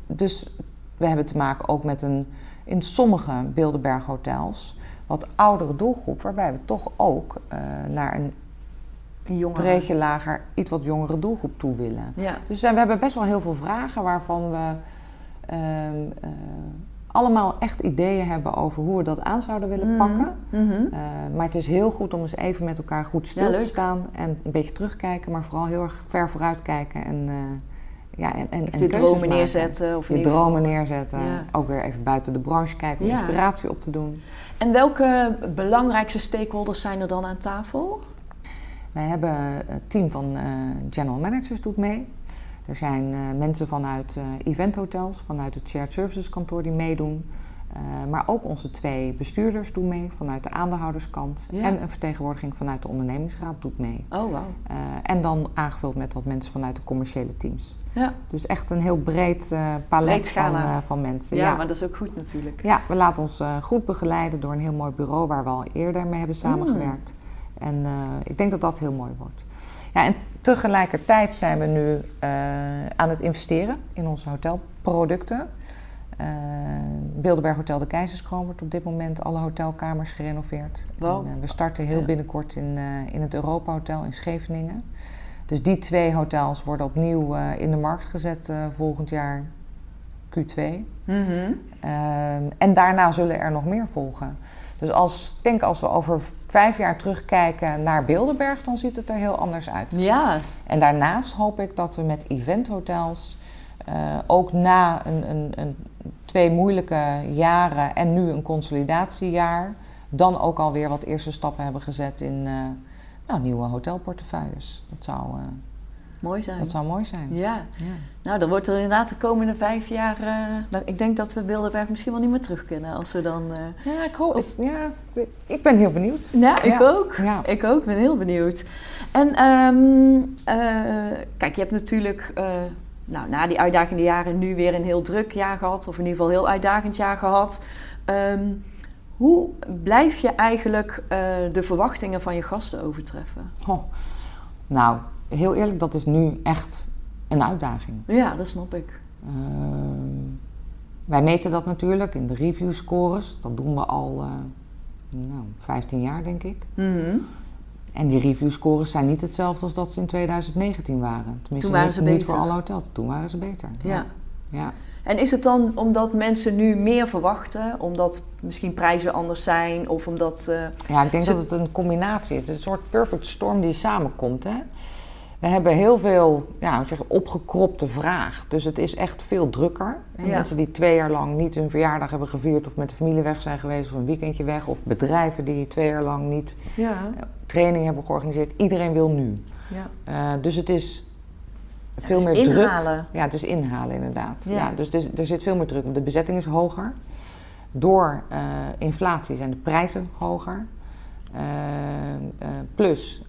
dus we hebben te maken ook met een in sommige Bilderberg hotels wat oudere doelgroep, waarbij we toch ook eh, naar een treedje lager, iets wat jongere doelgroep toe willen. Ja. Dus eh, we hebben best wel heel veel vragen waarvan we ehm, eh, allemaal echt ideeën hebben over hoe we dat aan zouden willen Mhm. pakken. Mhm. Maar het is heel goed om eens even met elkaar goed stil Ja, te staan en een beetje terugkijken, maar vooral heel erg ver vooruit kijken en, ja, en, dromen neerzetten. Of Je geval- dromen neerzetten. Ja. Ook weer even buiten de branche kijken om Ja. inspiratie op te doen. En welke belangrijkste stakeholders zijn er dan aan tafel? Wij hebben een team van eh, general managers doet mee. Er zijn eh, mensen vanuit eh eventhotels, vanuit het shared services kantoor die meedoen. Maar ook onze twee bestuurders doen mee vanuit de aandeelhouderskant. En een vertegenwoordiging vanuit de ondernemingsraad doet mee. Oh, wow. en dan aangevuld met wat mensen vanuit de commerciële teams. Ja. Dus echt een heel breed palet van, van mensen. Ja, maar dat is ook goed natuurlijk. Ja, we laten ons goed begeleiden door een heel mooi bureau waar we al eerder mee hebben samengewerkt. Mm. En ik denk dat dat heel mooi wordt. Ja, en tegelijkertijd zijn we nu aan het investeren in onze hotelproducten. Uh, Bilderberg Hotel de Keizerskroon wordt op dit moment alle hotelkamers gerenoveerd. Wow. En, uh, we starten heel binnenkort in, in het Europa Hotel in Scheveningen. Dus die twee hotels worden opnieuw in de markt gezet volgend jaar Q2. Mm -hmm. en daarna zullen er nog meer volgen. Dus als, ik denk als we over vijf jaar terugkijken naar Bilderberg, dan ziet het er heel anders uit. Ja. En daarnaast hoop ik dat we met eventhotels uh, ook na een, een, een, twee moeilijke jaren en nu een consolidatiejaar, dan ook alweer wat eerste stappen hebben gezet in uh, nou, nieuwe hotelportefeuilles. Dat zou. Uh, Mooi zijn. Dat zou mooi zijn. Ja. ja. Nou, dan wordt er inderdaad de komende vijf jaar... Uh, ik denk dat we Bilderberg misschien wel niet meer terug kunnen als we dan... Ja, ik hoop... ja, ik ben heel benieuwd. Ja, ik ook. Ja. Ik ook, ben heel benieuwd. En um, uh, kijk, je hebt natuurlijk... nou, na die uitdagende jaren nu weer een heel druk jaar gehad. Of in ieder geval een heel uitdagend jaar gehad. Um, hoe blijf je eigenlijk de verwachtingen van je gasten overtreffen? Oh. Nou, heel eerlijk, dat is nu echt een uitdaging. Ja, dat snap ik. Uh, wij meten dat natuurlijk in de review scores. Dat doen we al uh, nou, 15 jaar, denk ik. Mm En die review scores zijn niet hetzelfde als dat ze in 2019 waren. Tenminste, Toen waren ze niet, beter. voor alle hotels. Toen waren ze beter. Ja. ja. En is het dan omdat mensen nu meer verwachten, omdat misschien prijzen anders zijn of omdat. Uh, ja, ik denk dat het een combinatie is. Het is een soort perfect storm die samenkomt. Hè? We hebben heel veel ja, zeg, opgekropte vraag. Dus het is echt veel drukker. Mensen die twee jaar lang niet hun verjaardag hebben gevierd... of met de familie weg zijn geweest of een weekendje weg... of bedrijven die twee jaar lang niet ja. Eh, training hebben georganiseerd. Iedereen wil nu. Ja. Uh, dus het is veel meer inhalen. druk. Ja, het is inhalen inderdaad. Ja. dus er, er, zit veel meer druk. De bezetting is hoger. Door uh, inflatie zijn de prijzen hoger. plus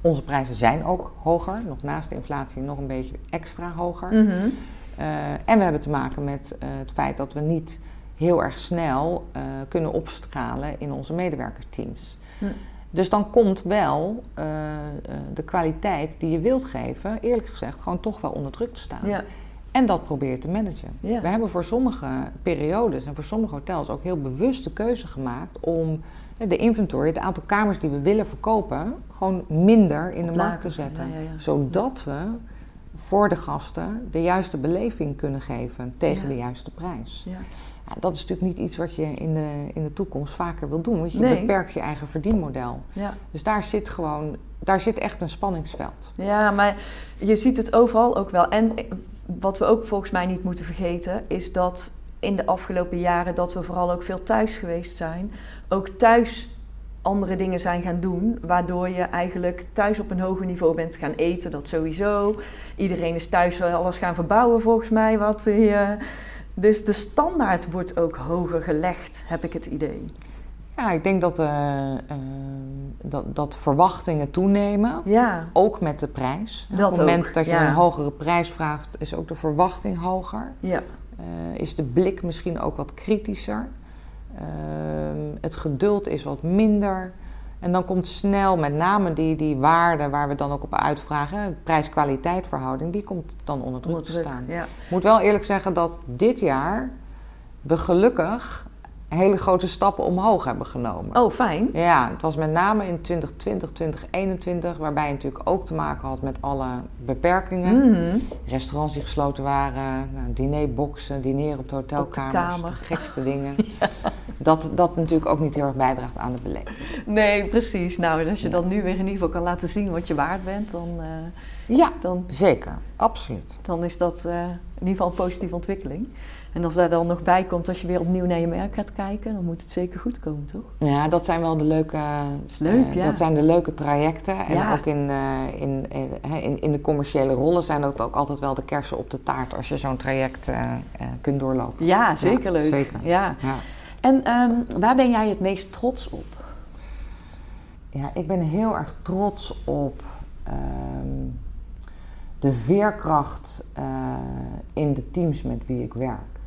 onze prijzen zijn ook hoger, nog naast de inflatie nog een beetje extra hoger. Mhm. Eh, en we hebben te maken met uh, het feit dat we niet heel erg snel uh, kunnen opstralen in onze medewerkersteams. Mm. Dus dan komt wel de kwaliteit die je wilt geven, eerlijk gezegd, gewoon toch wel onder druk te staan. Ja. En dat probeer je te managen. Ja. We hebben voor sommige periodes en voor sommige hotels ook heel bewust de keuze gemaakt om de inventory, het aantal kamers die we willen verkopen, gewoon minder in de markt te zetten. zodat we voor de gasten de juiste beleving kunnen geven tegen de juiste prijs. Ja, dat is natuurlijk niet iets wat je in de, in de toekomst vaker wil doen, want je beperkt je eigen verdienmodel. Ja. Dus daar zit gewoon, daar zit echt een spanningsveld. Ja, maar je ziet het overal ook wel. En wat we ook volgens mij niet moeten vergeten, is dat in de afgelopen jaren dat we vooral ook veel thuis geweest zijn, ook thuis andere dingen zijn gaan doen, waardoor je eigenlijk thuis op een hoger niveau bent gaan eten, dat sowieso. Iedereen is thuis wel alles gaan verbouwen volgens mij. Wat, uh, dus de standaard wordt ook hoger gelegd, heb ik het idee. Ja, ik denk dat, uh, dat, dat, verwachtingen toenemen. Ja. Ook met de prijs. Dat Op het moment dat je een hogere prijs vraagt, is ook de verwachting hoger. Ja. Uh, is de blik misschien ook wat kritischer. Ehm, het geduld is wat minder. En dan komt snel met name die, die waarde waar we dan ook op uitvragen, prijs-kwaliteit verhouding, die komt dan onder druk, te staan. Ik moet wel eerlijk zeggen dat dit jaar we gelukkig hele grote stappen omhoog hebben genomen. Oh, fijn. Ja, het was met name in 2020, 2021, waarbij je natuurlijk ook te maken had met alle beperkingen. Mhm. Restaurants die gesloten waren, nou, dinerboxen, dineren op de hotelkamers, de gekste dingen. dat dat natuurlijk ook niet heel erg bijdraagt aan de beleving. Nee, precies. Nou, als je dan nu weer in ieder geval kan laten zien wat je waard bent, dan... Uh, ja, dan, zeker. Absoluut. Dan is dat uh, in ieder geval een positieve ontwikkeling. En als daar dan nog bij komt, als je weer opnieuw naar je merk gaat kijken, dan moet het zeker goed komen, toch? Ja, dat zijn wel de leuke, is leuk, uh, ja. dat zijn de leuke trajecten. En ja. ook in, uh, in, in, in, de commerciële rollen zijn dat ook altijd wel de kersen op de taart als je zo'n traject uh, kunt doorlopen. Ja, zeker leuk. Zeker. Ja. En um, waar ben jij het meest trots op? Ja, ik ben heel erg trots op um, de veerkracht in de teams met wie ik werk.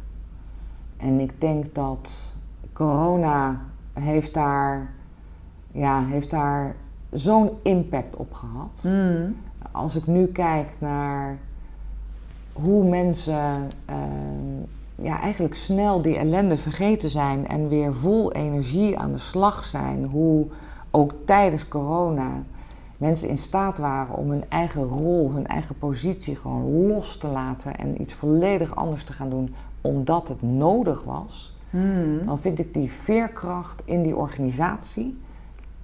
En ik denk dat corona heeft daar, ja, heeft daar zo'n impact op gehad. Mm. Als ik nu kijk naar hoe mensen uh, ja, eigenlijk snel die ellende vergeten zijn en weer vol energie aan de slag zijn. Hoe ook tijdens corona mensen in staat waren om hun eigen rol, hun eigen positie gewoon los te laten en iets volledig anders te gaan doen omdat het nodig was, hmm. dan vind ik die veerkracht in die organisatie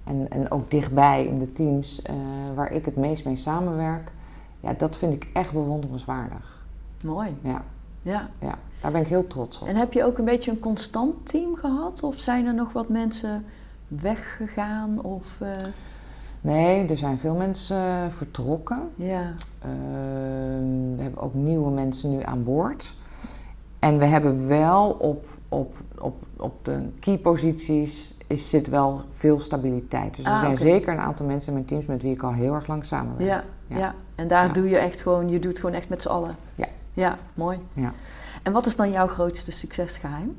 en, en ook dichtbij in de teams uh, waar ik het meest mee samenwerk, ja, dat vind ik echt bewonderenswaardig. Mooi. Ja. Ja. ja, daar ben ik heel trots op. En heb je ook een beetje een constant team gehad? Of zijn er nog wat mensen weggegaan? Of, uh... Nee, er zijn veel mensen uh, vertrokken. Ja. Ehm, we hebben ook nieuwe mensen nu aan boord. En we hebben wel op, op, op, op de key posities is, zit wel veel stabiliteit. Dus er Ah, zijn zeker een aantal mensen in mijn teams met wie ik al heel erg lang samenwerk. Ja, ja. Ja. en daar Ja. doe je echt gewoon, je doet gewoon echt met z'n allen. Ja. Ja, mooi. Ja. En wat is dan jouw grootste succesgeheim?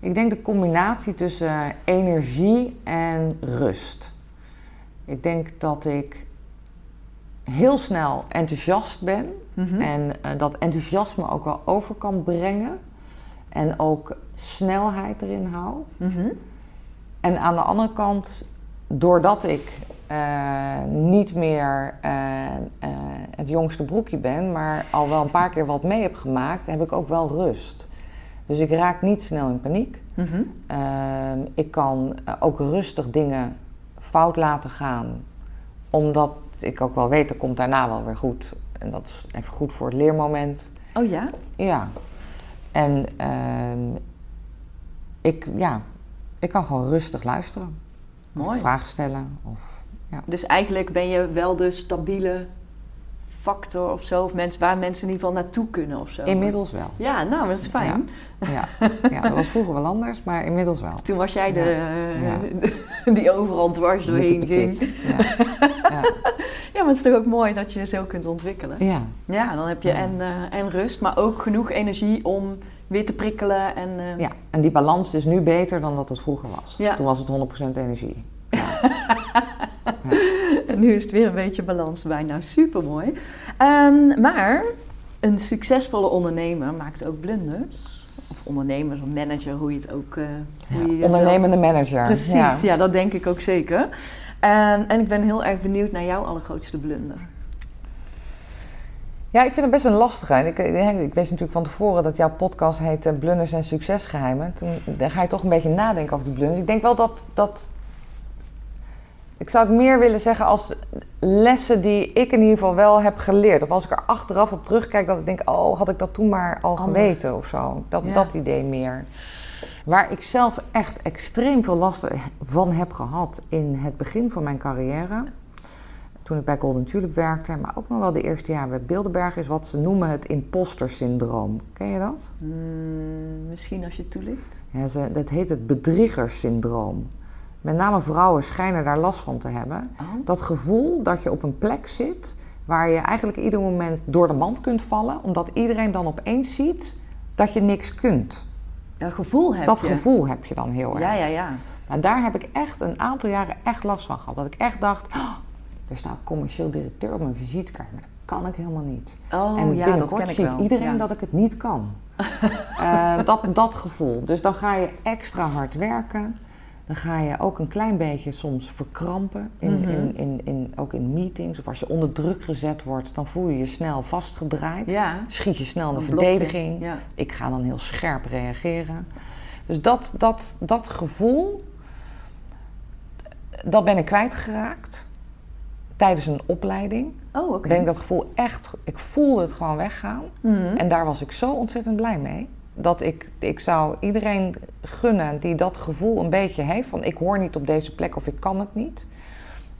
Ik denk de combinatie tussen energie en rust. Ik denk dat ik heel snel enthousiast ben Mhm. en eh, dat enthousiasme ook wel over kan brengen en ook snelheid erin hou. Mhm. En aan de andere kant, doordat ik eh, niet meer eh, het jongste broekje ben, maar al wel een paar keer wat mee heb gemaakt, heb ik ook wel rust. Dus ik raak niet snel in paniek. Mhm. Ehm, ik kan ook rustig dingen fout laten gaan, omdat ik ook wel weet, dat komt daarna wel weer goed. En dat is even goed voor het leermoment. Oh ja? Ja. En ehm, ik, ja, ik kan gewoon rustig luisteren. Mooi. Of vragen stellen. Of, ja. Dus eigenlijk ben je wel de stabiele factor of zo, of mensen, waar mensen in ieder geval naartoe kunnen of zo. Inmiddels wel. Ja, nou, dat is fijn. Ja. ja, dat was vroeger wel anders, maar inmiddels wel. Toen was jij de, Ja. die overal dwars doorheen ging. Ja. Ja. Ja, maar het is toch ook mooi dat je je zo kunt ontwikkelen. ja. Ja, dan heb je Ja. en, eh, en rust, maar ook genoeg energie om weer te prikkelen. En, eh, ja, en die balans is nu beter dan dat het vroeger was. Ja. Toen was het 100% energie. En nu is het weer een beetje balans erbij. Nou, super mooi. maar een succesvolle ondernemer maakt ook blunders. Of ondernemer of manager, hoe je het ook. eh hoe je jezelf- Ondernemende manager. Precies, Ja. ja. dat denk ik ook zeker. En, en ik ben heel erg benieuwd naar jouw allergrootste blunder. Ja, ik vind het best een lastige. Ik, ik, wist natuurlijk van tevoren dat jouw podcast heet eh, Blunders en Succesgeheimen. Toen dan ga je toch een beetje nadenken over die blunders. Ik denk wel dat, dat... Ik zou het meer willen zeggen als lessen die ik in ieder geval wel heb geleerd. Of als ik er achteraf op terugkijk, dat ik denk... Oh, had ik dat toen maar al Anders. geweten of zo. Dat, Ja. dat idee meer. Waar ik zelf echt extreem veel last van heb gehad in het begin van mijn carrière toen ik bij Golden Tulip werkte, maar ook nog wel de eerste jaar bij Bilderberg, is wat ze noemen het imposter syndroom. Ken je dat? Hmm, misschien als je het toelicht. Ja, ze, dat heet het bedriegersyndroom. Met name vrouwen schijnen daar last van te hebben. Oh. Dat gevoel dat je op een plek zit waar je eigenlijk ieder moment door de mand kunt vallen, omdat iedereen dan opeens ziet dat je niks kunt. Dat gevoel heb dat je. gevoel heb je dan heel erg. Ja, ja, ja. Nou, daar heb ik echt een aantal jaren echt last van gehad. Dat ik echt dacht, "Oh, er staat commercieel directeur op mijn visitekaart, maar dat kan ik helemaal niet. Oh en ja, dat binnenkort ken ik ziet wel. iedereen Ja. dat ik het niet kan. Eh, dat, dat gevoel. Dus dan ga je extra hard werken. Dan ga je ook een klein beetje soms verkrampen. In, Mhm. in, in, in, ook in meetings. Of als je onder druk gezet wordt, dan voel je je snel vastgedraaid. Ja. Schiet je snel Een blokje. verdediging. Ja. Ik ga dan heel scherp reageren. Dus dat, dat, dat gevoel, dat ben ik kwijtgeraakt tijdens een opleiding. Oh, oké. Ben ik dat gevoel echt, ik voelde het gewoon weggaan. Mhm. En daar was ik zo ontzettend blij mee. Dat ik, ik zou iedereen gunnen die dat gevoel een beetje heeft. Van ik hoor niet op deze plek of ik kan het niet.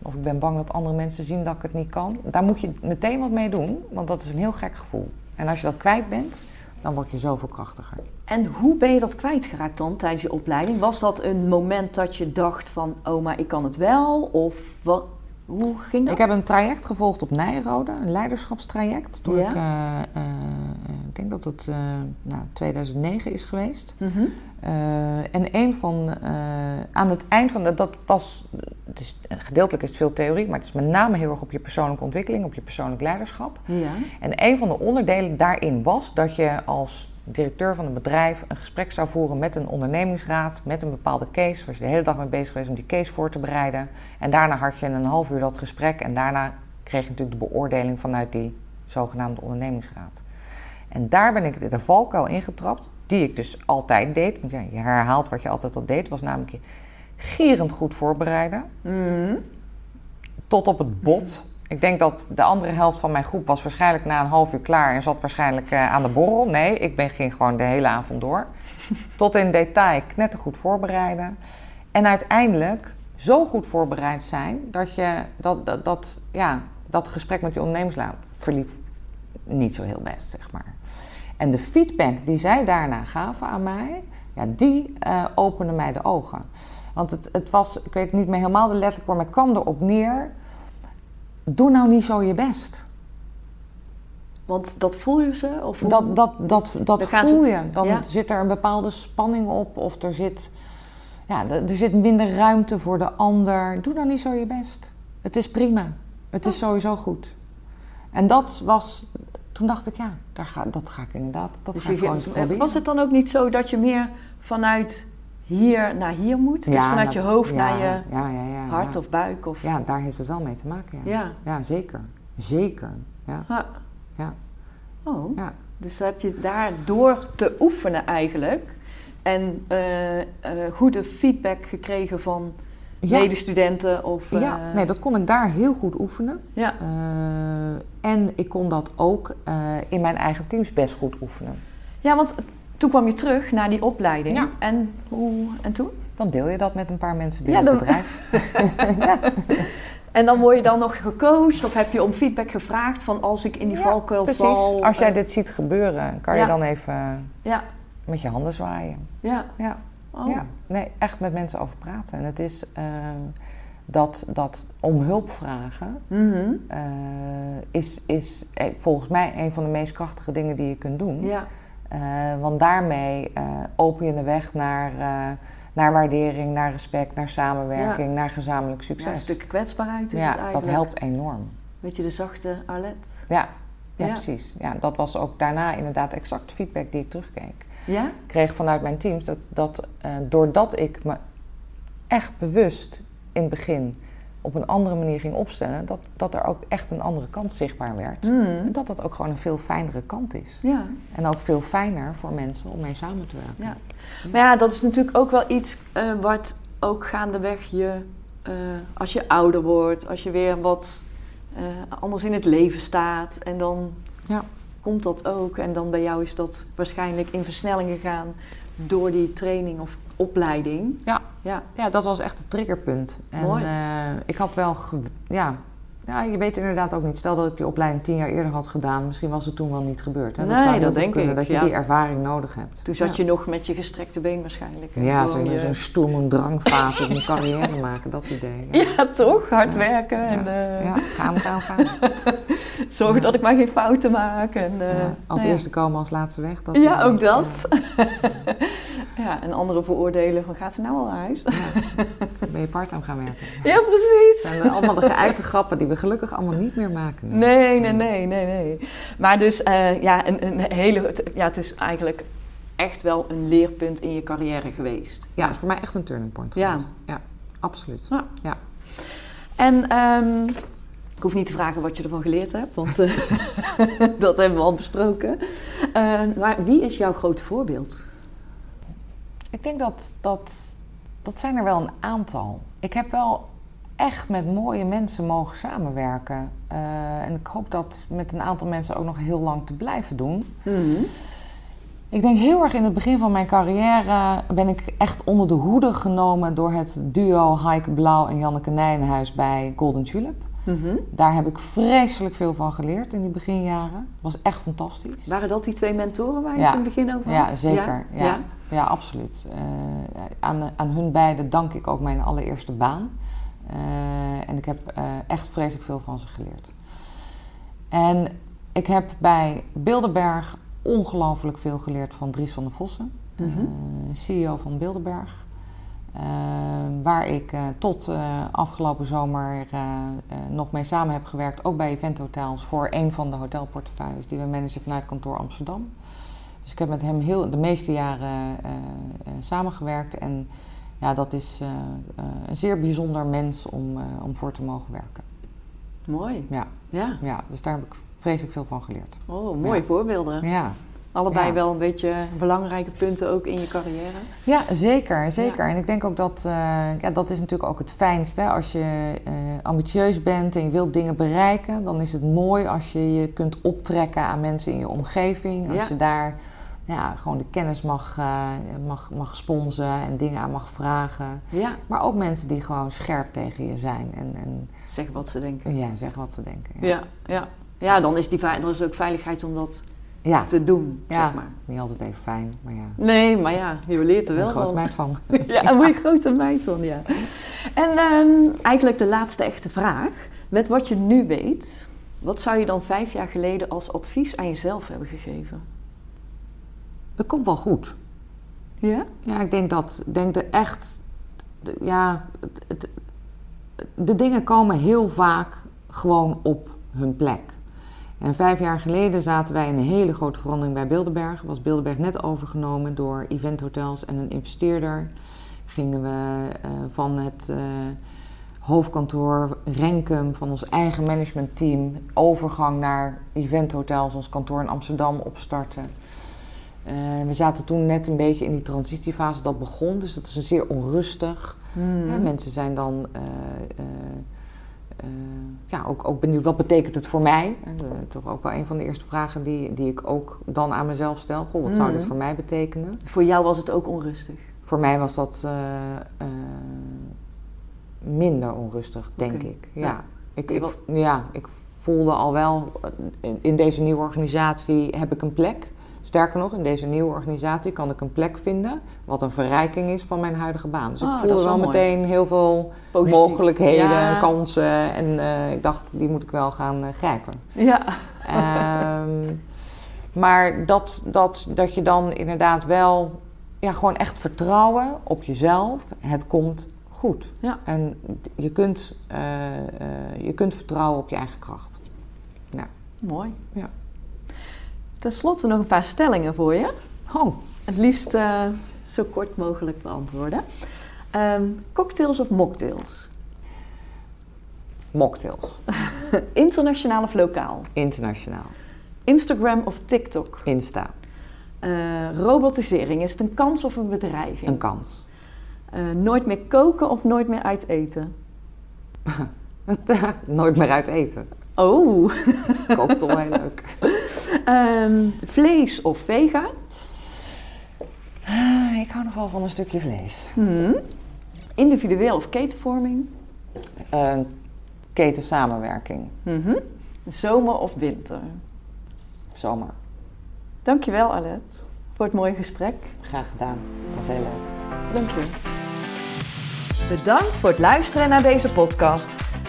Of ik ben bang dat andere mensen zien dat ik het niet kan. Daar moet je meteen wat mee doen. Want dat is een heel gek gevoel. En als je dat kwijt bent, dan word je zoveel krachtiger. En hoe ben je dat kwijtgeraakt dan tijdens je opleiding? Was dat een moment dat je dacht van, oh, maar ik kan het wel? Of wat, hoe ging dat? Ik heb een traject gevolgd op Nijrode, een leiderschapstraject. Toen Ja. ik, eh, eh, ik denk dat het eh, nou, 2009 is geweest. Mhm. En een van, aan het eind van de, dat was, dus gedeeltelijk is het veel theorie, maar het is met name heel erg op je persoonlijke ontwikkeling, op je persoonlijk leiderschap. Ja. En een van de onderdelen daarin was dat je als directeur van een bedrijf een gesprek zou voeren met een ondernemingsraad, met een bepaalde case, waar je de hele dag mee bezig geweest om die case voor te bereiden. En daarna had je een half uur dat gesprek en daarna kreeg je natuurlijk de beoordeling vanuit die zogenaamde ondernemingsraad. En daar ben ik de valkuil ingetrapt, die ik dus altijd deed. Want ja, je herhaalt wat je altijd al deed, was namelijk je gierend goed voorbereiden. Mhm. Tot op het bot. Ik denk dat de andere helft van mijn groep was waarschijnlijk na een half uur klaar en zat waarschijnlijk eh, aan de borrel. Nee, ik ben, ging gewoon de hele avond door. Tot in detail knettergoed voorbereiden. En uiteindelijk zo goed voorbereid zijn dat je dat, dat, dat, ja, dat gesprek met je ondernemingslaat verliep niet zo heel best, zeg maar. En de feedback die zij daarna gaven aan mij, ja, die eh opende mij de ogen. Want het, het was, ik weet niet meer helemaal de letterlijk maar het kwam erop neer. Doe nou niet zo je best. Want dat voelden ze? Of hoe? Dat, dat, dat, dat voel je. Dan ja. zit er een bepaalde spanning op of er zit, ja, er zit minder ruimte voor de ander. Doe dan niet zo je best. Het is prima. Het is sowieso goed. En dat was, toen dacht ik, ja, daar ga, dat ga ik inderdaad, dat Dus ga ik je gewoon ge- eens proberen. was het dan ook niet zo dat je meer vanuit hier naar hier moet? dus vanuit dat- je hoofd naar je hart of buik? Of... Ja, daar heeft het wel mee te maken, ja. Ja. Ja, zeker. Zeker. Ja, Ja. ja, Oh. ja. Dus heb je daar door te oefenen eigenlijk en eh, eh, goede feedback gekregen van Ja. medestudenten of... Ja, eh, nee, dat kon ik daar heel goed oefenen. ja. En ik kon dat ook in mijn eigen teams best goed oefenen. ja, want toen kwam je terug naar die opleiding. Ja. En, hoe, en toen? Dan deel je dat met een paar mensen binnen Ja, het bedrijf. En dan word je dan nog gecoacht of heb je om feedback gevraagd van als ik in die Ja, valkuil Precies. val? Als jij eh, dit ziet gebeuren, kan je dan even Ja, met je handen zwaaien. ja. Ja, Oh. ja. Nee, echt met mensen over praten. En het is eh, dat, dat om hulp vragen Mhm. eh, is, is eh, volgens mij een van de meest krachtige dingen die je kunt doen. Ja. Eh, want daarmee eh, open je de weg naar, eh, naar waardering, naar respect, naar samenwerking, naar gezamenlijk Ja, succes. een stuk kwetsbaarheid is Ja, het eigenlijk. dat helpt enorm. Weet je, de zachte Arlette. Ja, ja, Ja. precies. Ja, dat was ook daarna inderdaad exact feedback die ik terugkeek. Ja? Ik kreeg vanuit mijn teams dat, dat doordat ik me echt bewust in het begin op een andere manier ging opstellen, dat, dat er ook echt een andere kant zichtbaar werd. Mhm. En dat dat ook gewoon een veel fijnere kant is. Ja. En ook veel fijner voor mensen om mee samen te werken. ja. Maar ja, dat is natuurlijk ook wel iets eh, wat ook gaandeweg je, eh, als je ouder wordt, als je weer wat eh, anders in het leven staat en dan Ja. komt dat ook. En dan bij jou is dat waarschijnlijk in versnelling gegaan door die training of opleiding. Ja. Ja, Ja, dat was echt het triggerpunt. En Mooi. eh, ik had wel, ja, ja, je weet inderdaad ook niet. Stel dat ik die opleiding tien jaar eerder had gedaan, misschien was het toen wel niet gebeurd. Hè? Nee, zou dat denk kunnen, ik, Dat je ja. die ervaring nodig hebt. toen zat ja. je nog met je gestrekte been waarschijnlijk. Ja, zo'n je- zo'n stoem- en drangfase, een carrière maken, dat idee. Ja, Ja, toch? Hard werken en eh, Ja, gaan, gaan, gaan. zorgen Ja. dat ik maar geen fouten maak. En, eh, Als nou eerste komen, als laatste weg. Dat Ja, ook dat. Ja, en anderen beoordelen van gaat ze nou al naar huis? Ja, ja. Ben je parttime gaan werken? Ja, precies. Dat zijn allemaal de geëikte grappen die we gelukkig allemaal niet meer maken. Nee, nee, nee, nee, nee. Maar dus, eh, ja, een, een hele, ja, het is eigenlijk echt wel een leerpunt in je carrière geweest. Ja, het is voor mij echt een turning point Ja. geweest. Ja, absoluut. En ehm, ik hoef niet te vragen wat je ervan geleerd hebt, want eh, dat hebben we al besproken. Eh, maar wie is jouw grote voorbeeld? Ik denk dat, dat dat zijn er wel een aantal. Ik heb wel echt met mooie mensen mogen samenwerken. Uh, en ik hoop dat met een aantal mensen ook nog heel lang te blijven doen. Mm Ik denk heel erg in het begin van mijn carrière ben ik echt onder de hoede genomen door het duo Heike Blauw en Janneke Nijenhuis bij Golden Tulip. Mm Daar heb ik vreselijk veel van geleerd in die beginjaren. Was echt fantastisch. Waren dat die twee mentoren waar je het in het begin over had? Ja, zeker. Ja, ja. ja absoluut. Uh, aan, aan hun beiden dank ik ook mijn allereerste baan. Uh, en ik heb uh, echt vreselijk veel van ze geleerd. En ik heb bij Bilderberg ongelooflijk veel geleerd van Dries van der Vossen, mm -hmm. CEO van Bilderberg. Ehm, waar ik uh, tot uh, afgelopen zomer uh, nog mee samen heb gewerkt, ook bij Event Hotels, voor een van de hotelportefeuilles die we managen vanuit kantoor Amsterdam. Dus ik heb met hem heel, de meeste jaren samengewerkt en ja, dat is een zeer bijzonder mens om, om voor te mogen werken. Mooi. Ja. ja. ja, dus daar heb ik vreselijk veel van geleerd. Oh, mooie ja. voorbeelden. Ja. Allebei wel een beetje belangrijke punten ook in je carrière. Ja, zeker. zeker. En ik denk ook dat uh, ja, dat is natuurlijk ook het fijnste. Als je uh, ambitieus bent en je wilt dingen bereiken, dan is het mooi als je je kunt optrekken aan mensen in je omgeving. Als je daar ja, gewoon de kennis mag, uh, mag, mag sponsen en dingen aan mag vragen. Ja. Maar ook mensen die gewoon scherp tegen je zijn. En, en zeggen wat ze denken. Ja, zeggen wat ze denken. Ja, ja, ja. ja dan is die, er is ook veiligheid om dat ja. te doen, ja, zeg maar. niet altijd even fijn, maar ja. Nee, maar ja, je leert er wel van. Een grote meid van. ja, een mooie grote meid van, ja. En um, eigenlijk de laatste echte vraag. Met wat je nu weet, wat zou je dan vijf jaar geleden als advies aan jezelf hebben gegeven? Dat komt wel goed. Ja? Ja, ik denk dat, denk de echt, de, ja, het, de dingen komen heel vaak gewoon op hun plek. En vijf jaar geleden zaten wij in een hele grote verandering bij Bilderberg. Was Bilderberg net overgenomen door Event Hotels en een investeerder. Gingen we uh, van het uh, hoofdkantoor Renkum van ons eigen managementteam overgang naar Event Hotels, ons kantoor in Amsterdam, opstarten. Uh, we zaten toen net een beetje in die transitiefase dat begon, dus dat is een zeer onrustig. Mm. Ja, mensen zijn dan ja, ook, ook benieuwd, wat betekent het voor mij? Uh, toch ook wel een van de eerste vragen die, die ik ook dan aan mezelf stel. Goh, wat mm. zou dit voor mij betekenen? Voor jou was het ook onrustig? Voor mij was dat uh, minder onrustig, denk okay. ik. Ja. ja. Ik, ik, ja, ik voelde al wel, in, in deze nieuwe organisatie heb ik een plek. Sterker nog, in deze nieuwe organisatie kan ik een plek vinden wat een verrijking is van mijn huidige baan. Dus oh, ik voelde wel, wel meteen heel veel Positief. mogelijkheden ja. kansen. En uh, ik dacht, die moet ik wel gaan uh, grijpen. Ja. Um, maar dat, dat, dat je dan inderdaad wel ja, gewoon echt vertrouwen op jezelf. Het komt goed. Ja. En je kunt, uh, je kunt vertrouwen op je eigen kracht. Ja. Mooi. Ja. Ten slotte nog een paar stellingen voor je. Oh. Het liefst uh, zo kort mogelijk beantwoorden. Um, cocktails of mocktails? Mocktails. Internationaal of lokaal? Internationaal. Instagram of TikTok? Insta. Uh, robotisering, is het een kans of een bedreiging? Een kans. Uh, nooit meer koken of nooit meer uit eten? nooit meer uit eten. Oh. Kookt toch heel leuk. Um, vlees of vega? Uh, ik hou nog wel van een stukje vlees. Hmm. Individueel of ketenvorming? Uh, ketensamenwerking. Mm -hmm. Zomer of winter? Zomer. Dankjewel Alet voor het mooie gesprek. Graag gedaan. Dat was heel leuk. Dank je. Bedankt voor het luisteren naar deze podcast.